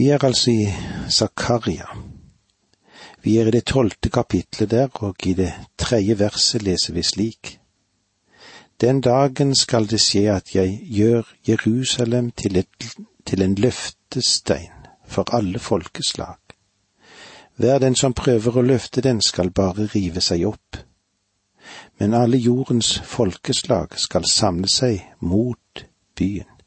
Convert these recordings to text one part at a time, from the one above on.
Vi er altså i Zakaria. Vi er i det tolvte kapitlet der, og i det tredje verset leser vi slik. Den dagen skal det skje at jeg gjør Jerusalem til, et, til en løftestein for alle folkeslag. Hver den som prøver å løfte den, skal bare rive seg opp. Men alle jordens folkeslag skal samle seg mot byen.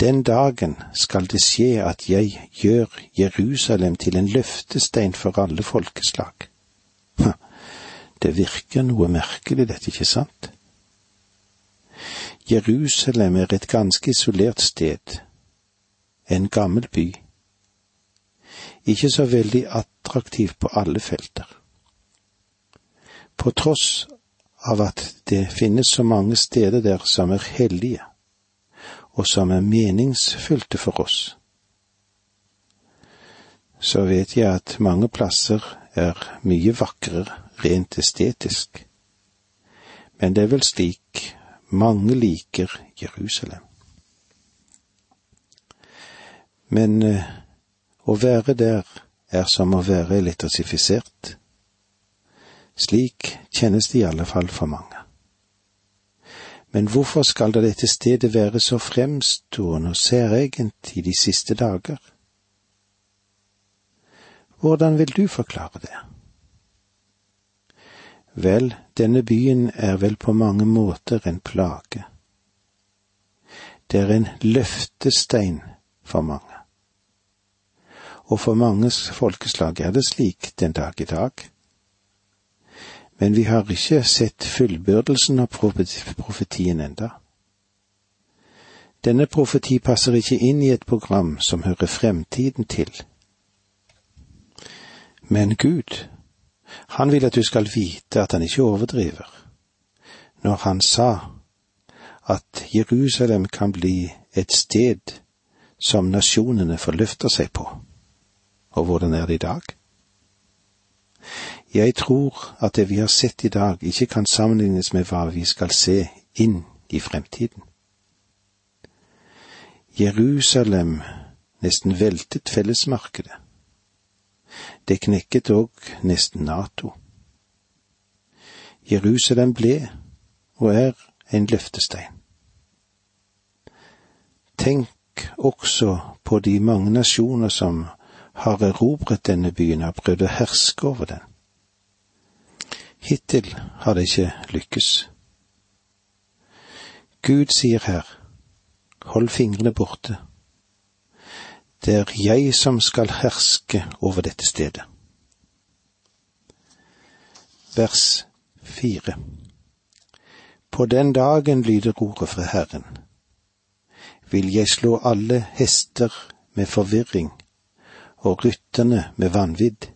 Den dagen skal det skje at jeg gjør Jerusalem til en løftestein for alle folkeslag. Det virker noe merkelig, dette, ikke sant? Jerusalem er et ganske isolert sted, en gammel by, ikke så veldig attraktiv på alle felter. På tross av at det finnes så mange steder der som er hellige, og som er meningsfylte for oss, så vet jeg at mange plasser er mye vakrere rent estetisk. Men det er vel slik mange liker Jerusalem. Men eh, å være der er som å være elektrifisert. Slik kjennes det i alle fall for mange. Men hvorfor skal da dette stedet være så fremstående og særegent i de siste dager? Hvordan vil du forklare det? Vel, denne byen er vel på mange måter en plage. Det er en løftestein for mange. Og for manges folkeslag er det slik den dag i dag. Men vi har ikke sett fullbyrdelsen av profetien enda. Denne profeti passer ikke inn i et program som hører fremtiden til. Men Gud, han vil at du skal vite at han ikke overdriver når han sa at Jerusalem kan bli et sted som nasjonene forløfter seg på. Og hvordan er det i dag? Jeg tror at det vi har sett i dag, ikke kan sammenlignes med hva vi skal se inn i fremtiden. Jerusalem nesten veltet fellesmarkedet. Det knekket òg nesten Nato. Jerusalem ble og er en løftestein. Tenk også på de mange nasjoner som har erobret denne byen, har prøvd å herske over den. Hittil har det ikke lykkes. Gud sier her, hold fingrene borte det er jeg som skal herske over dette stedet. Vers fire På den dagen lyder ordet fra Herren. Vil jeg slå alle hester med forvirring og rytterne med vanvidd.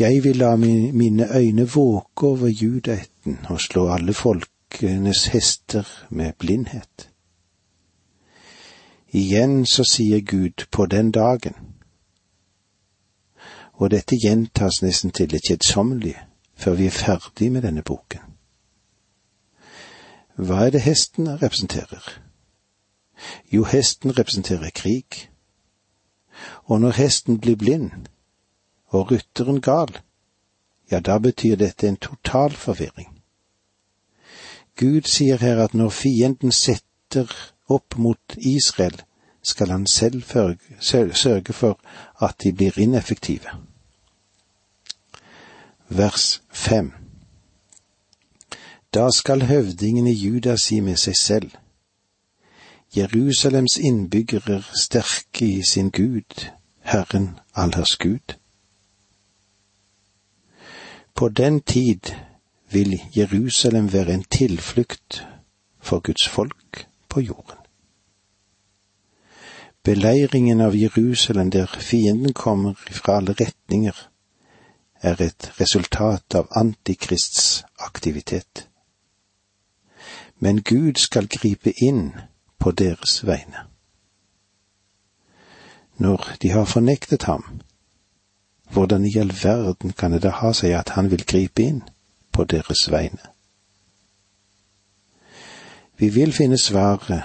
Jeg vil la mine øyne våke over judaetten og slå alle folkenes hester med blindhet. Igjen så sier Gud på den dagen. Og dette gjentas nesten til det kjedsommelige før vi er ferdig med denne boken. Hva er det hesten representerer? Jo, hesten representerer krig. Og når hesten blir blind og rytteren gal, ja, da betyr dette en total forvirring. Gud sier her at når fienden setter opp mot Israel, skal han selv sørge for at de blir ineffektive. Vers fem Da skal høvdingen i Juda si med seg selv, Jerusalems innbyggere sterke i sin Gud, Herren allers Gud. På den tid vil Jerusalem være en tilflukt for Guds folk på jorden. Beleiringen av Jerusalem, der fienden kommer fra alle retninger, er et resultat av Antikrists aktivitet. Men Gud skal gripe inn på deres vegne. Når de har fornektet ham, hvordan i all verden kan det da ha seg at han vil gripe inn på deres vegne? Vi vil finne svaret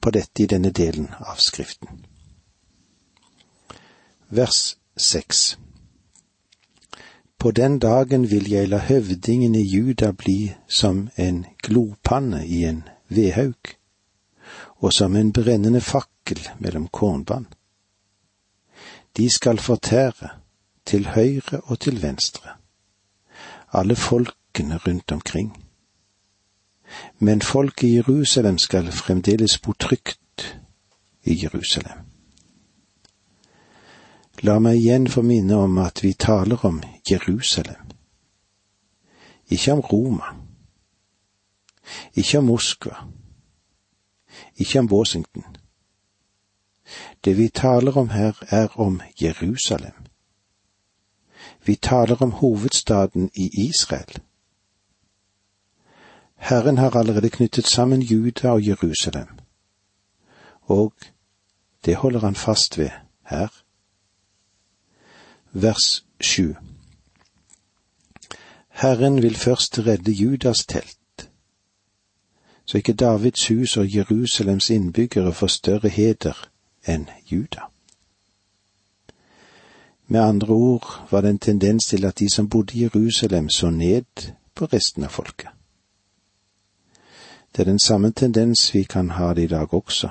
på dette i denne delen av Skriften. Vers seks På den dagen vil jeg la høvdingen i Juda bli som en glopanne i en vedhaug, og som en brennende fakkel mellom kornbånd. De skal fortære, til høyre og til venstre, alle folkene rundt omkring. Men folket i Jerusalem skal fremdeles bo trygt i Jerusalem. La meg igjen få minne om at vi taler om Jerusalem, ikke om Roma, ikke om Moskva, ikke om Washington. Det vi taler om her, er om Jerusalem. Vi taler om hovedstaden i Israel. Herren har allerede knyttet sammen Juda og Jerusalem, og det holder han fast ved her. Vers sju Herren vil først redde Judas telt, så ikke Davids hus og Jerusalems innbyggere får større heder enn Juda. Med andre ord var det en tendens til at de som bodde i Jerusalem, så ned på resten av folket. Det er den samme tendens vi kan ha det i dag også.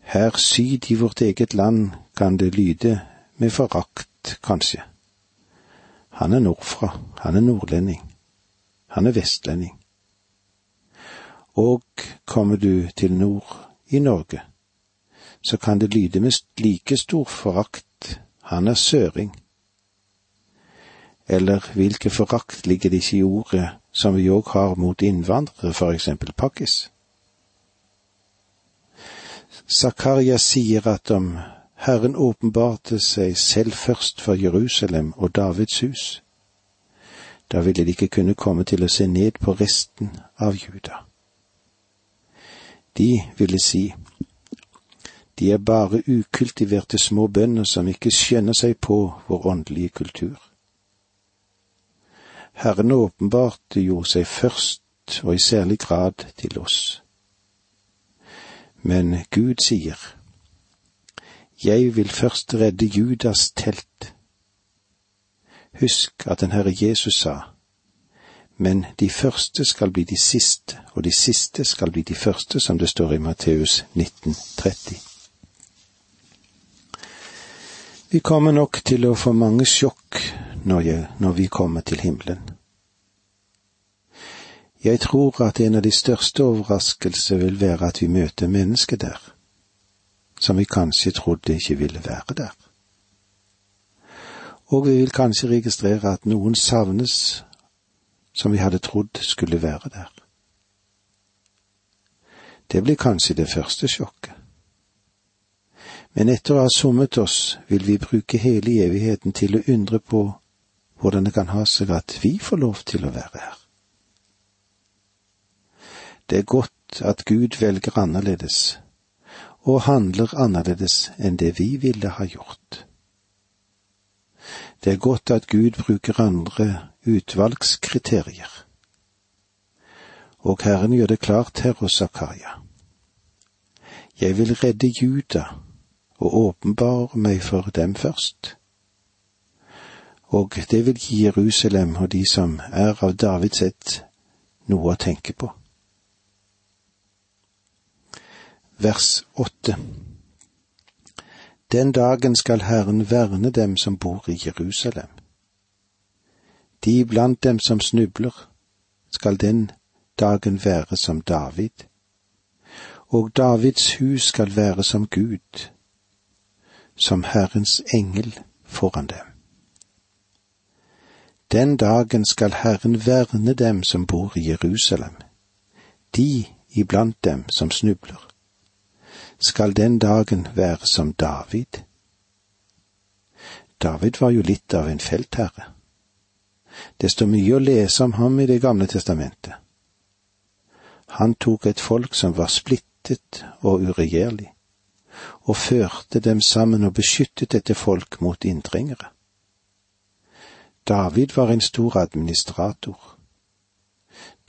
Her syd i vårt eget land kan det lyde med forakt, kanskje. Han er nordfra, han er nordlending, han er vestlending. Og kommer du til nord i Norge, så kan det lyde med like stor forakt, han er søring. Eller hvilken forakt ligger det ikke i ordet som vi òg har mot innvandrere, for eksempel pakkis? Zakaria sier at om Herren åpenbarte seg selv først for Jerusalem og Davids hus, da ville de ikke kunne komme til å se ned på resten av Juda. De ville si, de er bare ukultiverte små bønder som ikke skjønner seg på vår åndelige kultur. Herren åpenbarte jo seg først og i særlig grad til oss. Men Gud sier, Jeg vil først redde Judas telt. Husk at den Herre Jesus sa, men de første skal bli de siste, og de siste skal bli de første, som det står i Matteus 1930. Vi kommer nok til å få mange sjokk når, jeg, når vi kommer til himmelen. Jeg tror at en av de største overraskelser vil være at vi møter mennesker der, som vi kanskje trodde ikke ville være der. Og vi vil kanskje registrere at noen savnes som vi hadde trodd skulle være der. Det blir kanskje det første sjokket. Men etter å ha summet oss, vil vi bruke hele evigheten til å undre på hvordan det kan ha seg at vi får lov til å være her. Det er godt at Gud velger annerledes og handler annerledes enn det vi ville ha gjort. Det er godt at Gud bruker andre utvalgskriterier. Og Herren gjør det klart her hos Zakaria. Jeg vil redde Juda og åpenbare meg for dem først. Og det vil gi Jerusalem og de som er av Davids ett, noe å tenke på. Vers åtte. Den dagen skal Herren verne dem som bor i Jerusalem. De blant dem som snubler, skal den dagen være som David, og Davids hus skal være som Gud, som Herrens engel foran dem. Den dagen skal Herren verne dem som bor i Jerusalem, de iblant dem som snubler skal den dagen være som David. David var jo litt av en feltherre. Det står mye å lese om ham i Det gamle testamentet. Han tok et folk som var splittet og uregjerlig, og førte dem sammen og beskyttet dette folk mot inntrengere. David var en stor administrator.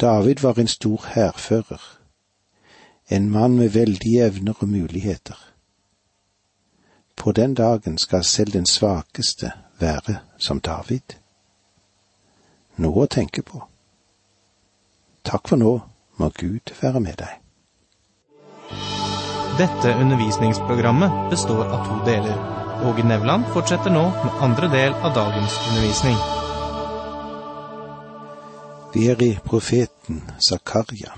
David var en stor hærfører en mann med veldige evner og muligheter. På den dagen skal selv den svakeste være som David. Noe å tenke på. Takk for nå, må Gud være med deg. Dette undervisningsprogrammet består av to deler. Åge Nevland fortsetter nå med andre del av dagens undervisning. Vi er i profeten Zakaria.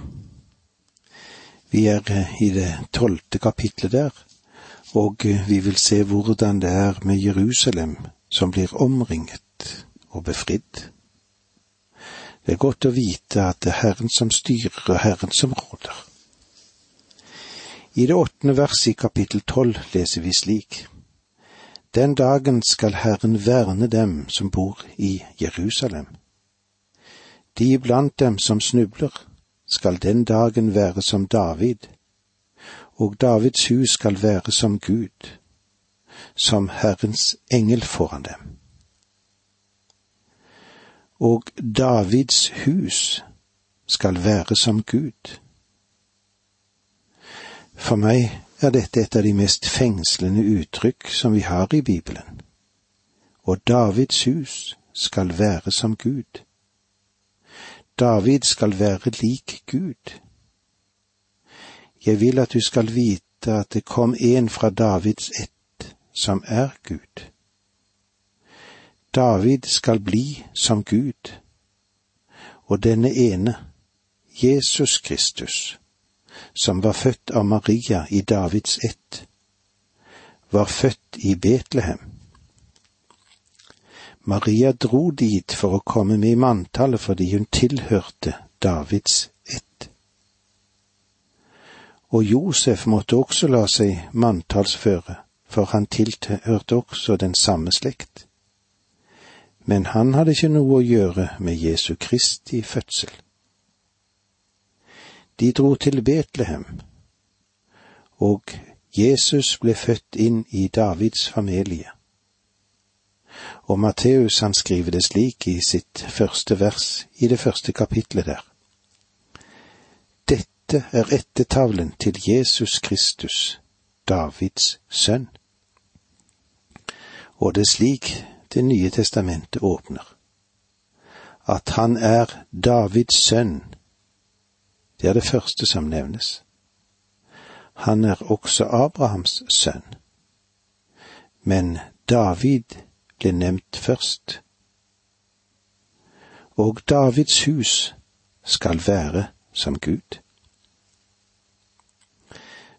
Vi er i det tolvte kapitlet der, og vi vil se hvordan det er med Jerusalem som blir omringet og befridd. Det er godt å vite at det er Herren som styrer og Herren som råder. I det åttende verset i kapittel tolv leser vi slik. Den dagen skal Herren verne dem som bor i Jerusalem. De blant dem som snubler, skal den dagen være som David, og Davids hus skal være som Gud, som Herrens engel foran dem. Og Davids hus skal være som Gud. For meg er dette et av de mest fengslende uttrykk som vi har i Bibelen. Og Davids hus skal være som Gud. David skal være lik Gud. Jeg vil at du skal vite at det kom en fra Davids ett som er Gud. David skal bli som Gud, og denne ene, Jesus Kristus, som var født av Maria i Davids ett, var født i Betlehem. Maria dro dit for å komme med i manntallet fordi hun tilhørte Davids ett. Og Josef måtte også la seg manntallsføre, for han tilhørte også den samme slekt. Men han hadde ikke noe å gjøre med Jesu Kristi fødsel. De dro til Betlehem, og Jesus ble født inn i Davids familie. Og Matteus han skriver det slik i sitt første vers i det første kapitlet der. Dette er ettertavlen til Jesus Kristus, Davids sønn. Og det er slik Det nye testamentet åpner. At han er Davids sønn det er det første som nevnes. Han er også Abrahams sønn. Men David ble nevnt først. Og Davids hus skal være som Gud.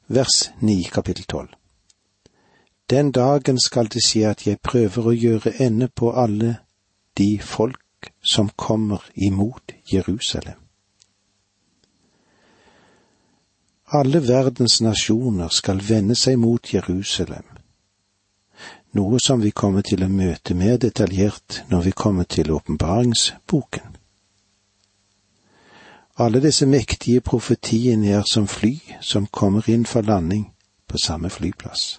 Vers 9 kapittel 12 Den dagen skal det skje at jeg prøver å gjøre ende på alle de folk som kommer imot Jerusalem. Alle verdens nasjoner skal vende seg mot Jerusalem, noe som vi kommer til å møte mer detaljert når vi kommer til åpenbaringsboken. Alle disse mektige profetiene er som fly som kommer inn for landing på samme flyplass.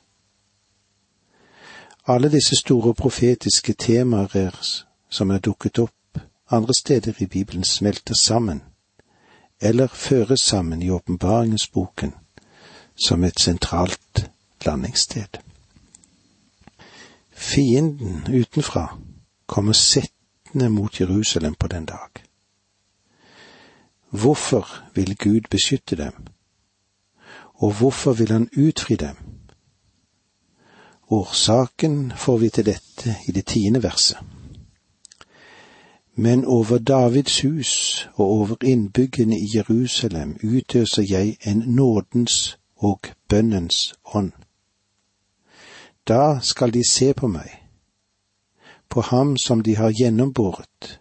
Alle disse store profetiske temaer er, som er dukket opp andre steder i Bibelen, smelter sammen eller føres sammen i åpenbaringsboken som et sentralt landingssted. Fienden utenfra kommer settende mot Jerusalem på den dag. Hvorfor vil Gud beskytte dem, og hvorfor vil Han utfri dem? Årsaken får vi til dette i det tiende verset. Men over Davids hus og over innbyggene i Jerusalem utøser jeg en nådens og bønnens ånd. Da skal de se på meg, på ham som de har gjennombåret,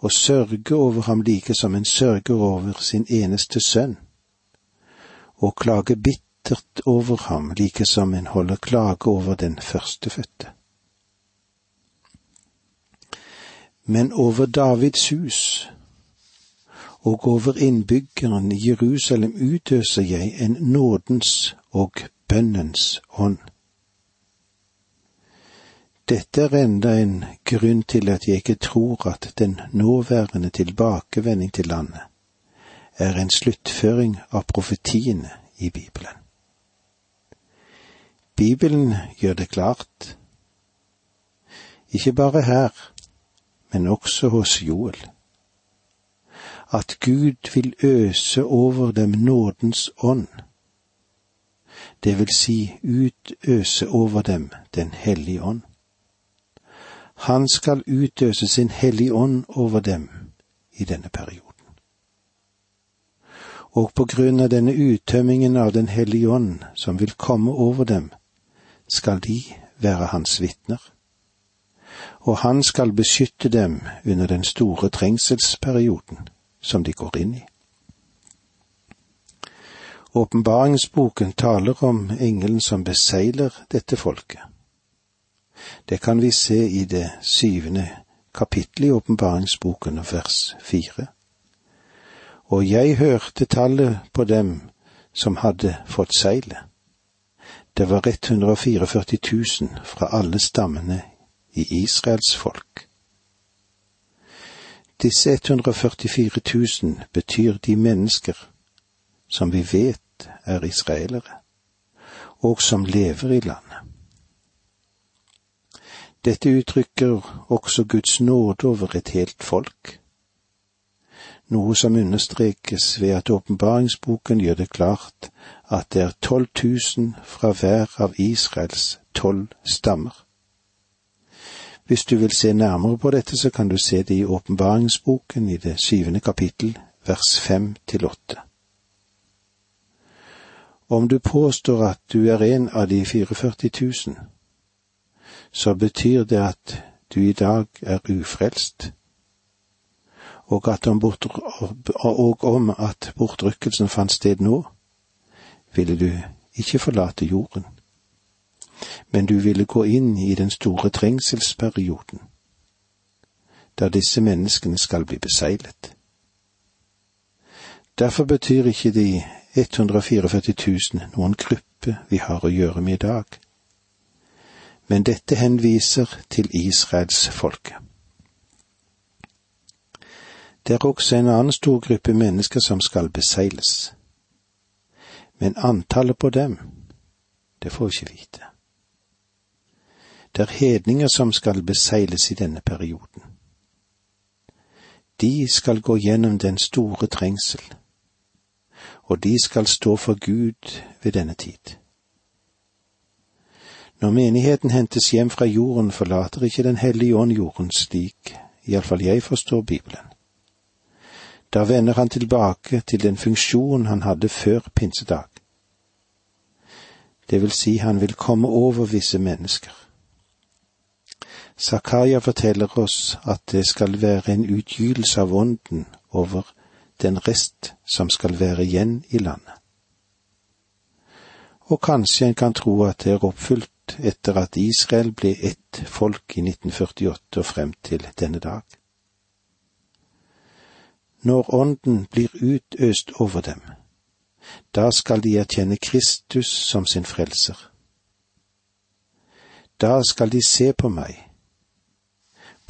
og sørge over ham like som en sørger over sin eneste sønn, og klage bittert over ham like som en holder klage over den førstefødte. Men over Davids hus og over innbyggeren i Jerusalem utøser jeg en nådens og bønnens ånd. Dette er enda en grunn til at jeg ikke tror at den nåværende tilbakevending til landet er en sluttføring av profetiene i Bibelen. Bibelen gjør det klart, ikke bare her, men også hos Joel, at Gud vil øse over dem nådens ånd, det vil si utøse over dem Den hellige ånd. Han skal utøse sin hellige ånd over dem i denne perioden. Og på grunn av denne uttømmingen av Den hellige ånd som vil komme over dem, skal de være hans vitner. Og han skal beskytte dem under den store trengselsperioden som de går inn i. Åpenbaringsboken taler om engelen som beseiler dette folket. Det kan vi se i det syvende kapittelet i åpenbaringsboken, vers fire. Og jeg hørte tallet på dem som hadde fått seilet. Det var 144 000 fra alle stammene i Israels folk. Disse 144 000 betyr de mennesker som vi vet er israelere, og som lever i landet. Dette uttrykker også Guds nåde over et helt folk, noe som understrekes ved at åpenbaringsboken gjør det klart at det er 12 000 fra hver av Israels tolv stammer. Hvis du vil se nærmere på dette, så kan du se det i åpenbaringsboken i det syvende kapittel, vers fem til åtte. Om du påstår at du er en av de 44 000, så betyr det at du i dag er ufrelst, og, at om, og om at bortrykkelsen fant sted nå, ville du ikke forlate jorden, men du ville gå inn i den store trengselsperioden, da disse menneskene skal bli beseglet. Derfor betyr ikke de 144 000 noen gruppe vi har å gjøre med i dag. Men dette henviser til Israels folke. Det er også en annen stor gruppe mennesker som skal beseiles. Men antallet på dem, det får vi ikke vite. Det er hedninger som skal beseiles i denne perioden. De skal gå gjennom den store trengsel og de skal stå for Gud ved denne tid. Når menigheten hentes hjem fra jorden, forlater ikke Den hellige ånd jorden slik iallfall jeg forstår Bibelen. Da vender han tilbake til den funksjon han hadde før pinsedag. Det vil si han vil komme over visse mennesker. Zakaria forteller oss at det skal være en utgytelse av ånden over den rest som skal være igjen i landet. Og kanskje en kan tro at det er oppfylt etter at Israel ble ett folk i 1948 og frem til denne dag. Når Ånden blir utøst over dem, da skal de erkjenne Kristus som sin frelser. Da skal de se på meg,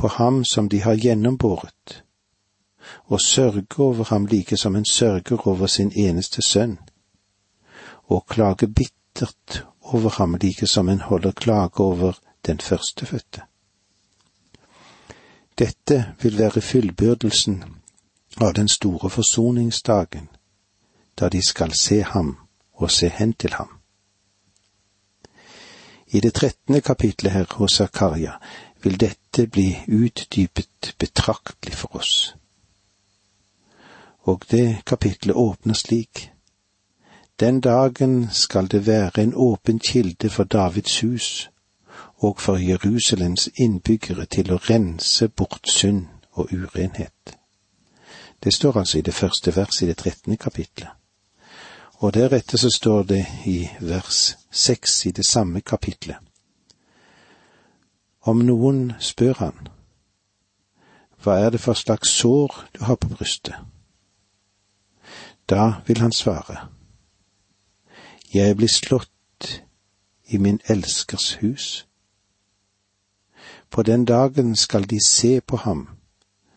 på ham som de har gjennombåret, og sørge over ham like som en sørger over sin eneste sønn, og klage bittert over ham like som en holder klage over den førstefødte. Dette vil være fullbyrdelsen av den store forsoningsdagen, da de skal se ham og se hen til ham. I det trettende kapitlet her hos Zakaria vil dette bli utdypet betraktelig for oss og det kapitlet åpner slik. Den dagen skal det være en åpen kilde for Davids hus og for Jerusalems innbyggere til å rense bort synd og urenhet. Det står altså i det første verset i det trettende kapitlet. Og deretter så står det i vers seks i det samme kapitlet. Om noen spør han, hva er det for slags sår du har på brystet? Da vil han svare, Jeg blir slått i min elskers hus. På den dagen skal de se på ham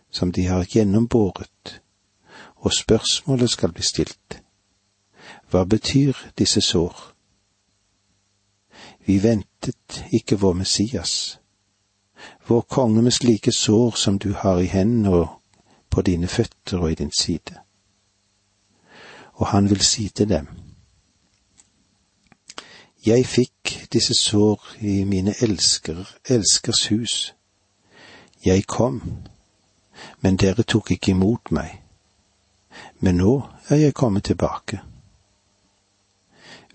som de har gjennombåret, og spørsmålet skal bli stilt. Hva betyr disse sår? Vi ventet ikke vår Messias, vår konge med slike sår som du har i hendene og på dine føtter og i din side. Og han vil si til dem, Jeg fikk disse sår i mine elsker, elskers hus. Jeg kom, men dere tok ikke imot meg. Men nå er jeg kommet tilbake.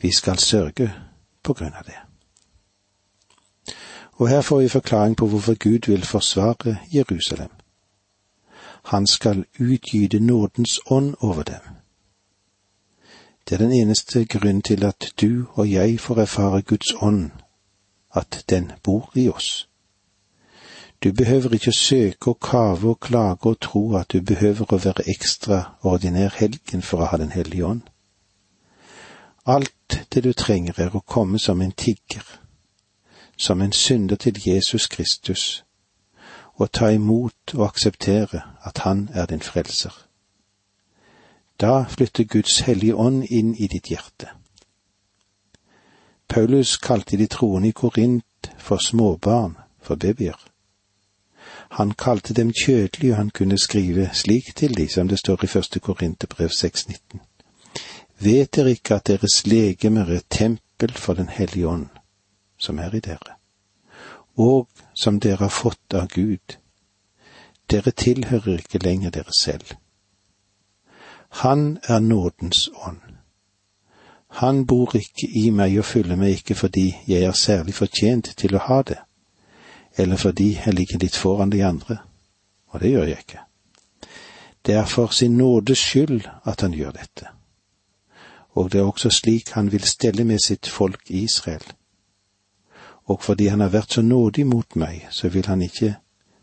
Vi skal sørge på grunn av det. Og her får vi forklaring på hvorfor Gud vil forsvare Jerusalem. Han skal utgyte nådens ånd over dem. Det er den eneste grunn til at du og jeg får erfare Guds ånd, at den bor i oss. Du behøver ikke søke og kave og klage og tro at du behøver å være ekstraordinær helgen for å ha Den hellige ånd. Alt det du trenger er å komme som en tigger, som en synder til Jesus Kristus, og ta imot og akseptere at Han er din frelser. Da flytter Guds hellige ånd inn i ditt hjerte. Paulus kalte de troende i Korint for småbarn, for babyer. Han kalte dem kjødelige, og han kunne skrive slik til de, som det står i første Korinterbrev 6,19. Vet dere ikke at deres legemer er tempel for Den hellige ånd, som er i dere, og som dere har fått av Gud? Dere tilhører ikke lenger dere selv. Han er nådens ånd. Han bor ikke i meg og fyller meg ikke fordi jeg er særlig fortjent til å ha det eller fordi jeg ligger litt foran de andre, og det gjør jeg ikke. Det er for sin nådes skyld at han gjør dette, og det er også slik han vil stelle med sitt folk Israel. Og fordi han har vært så nådig mot meg, så vil han ikke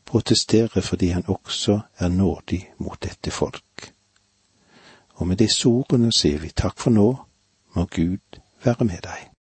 protestere fordi han også er nådig mot dette folk. Og med disse ordene sier vi takk for nå, må Gud være med deg.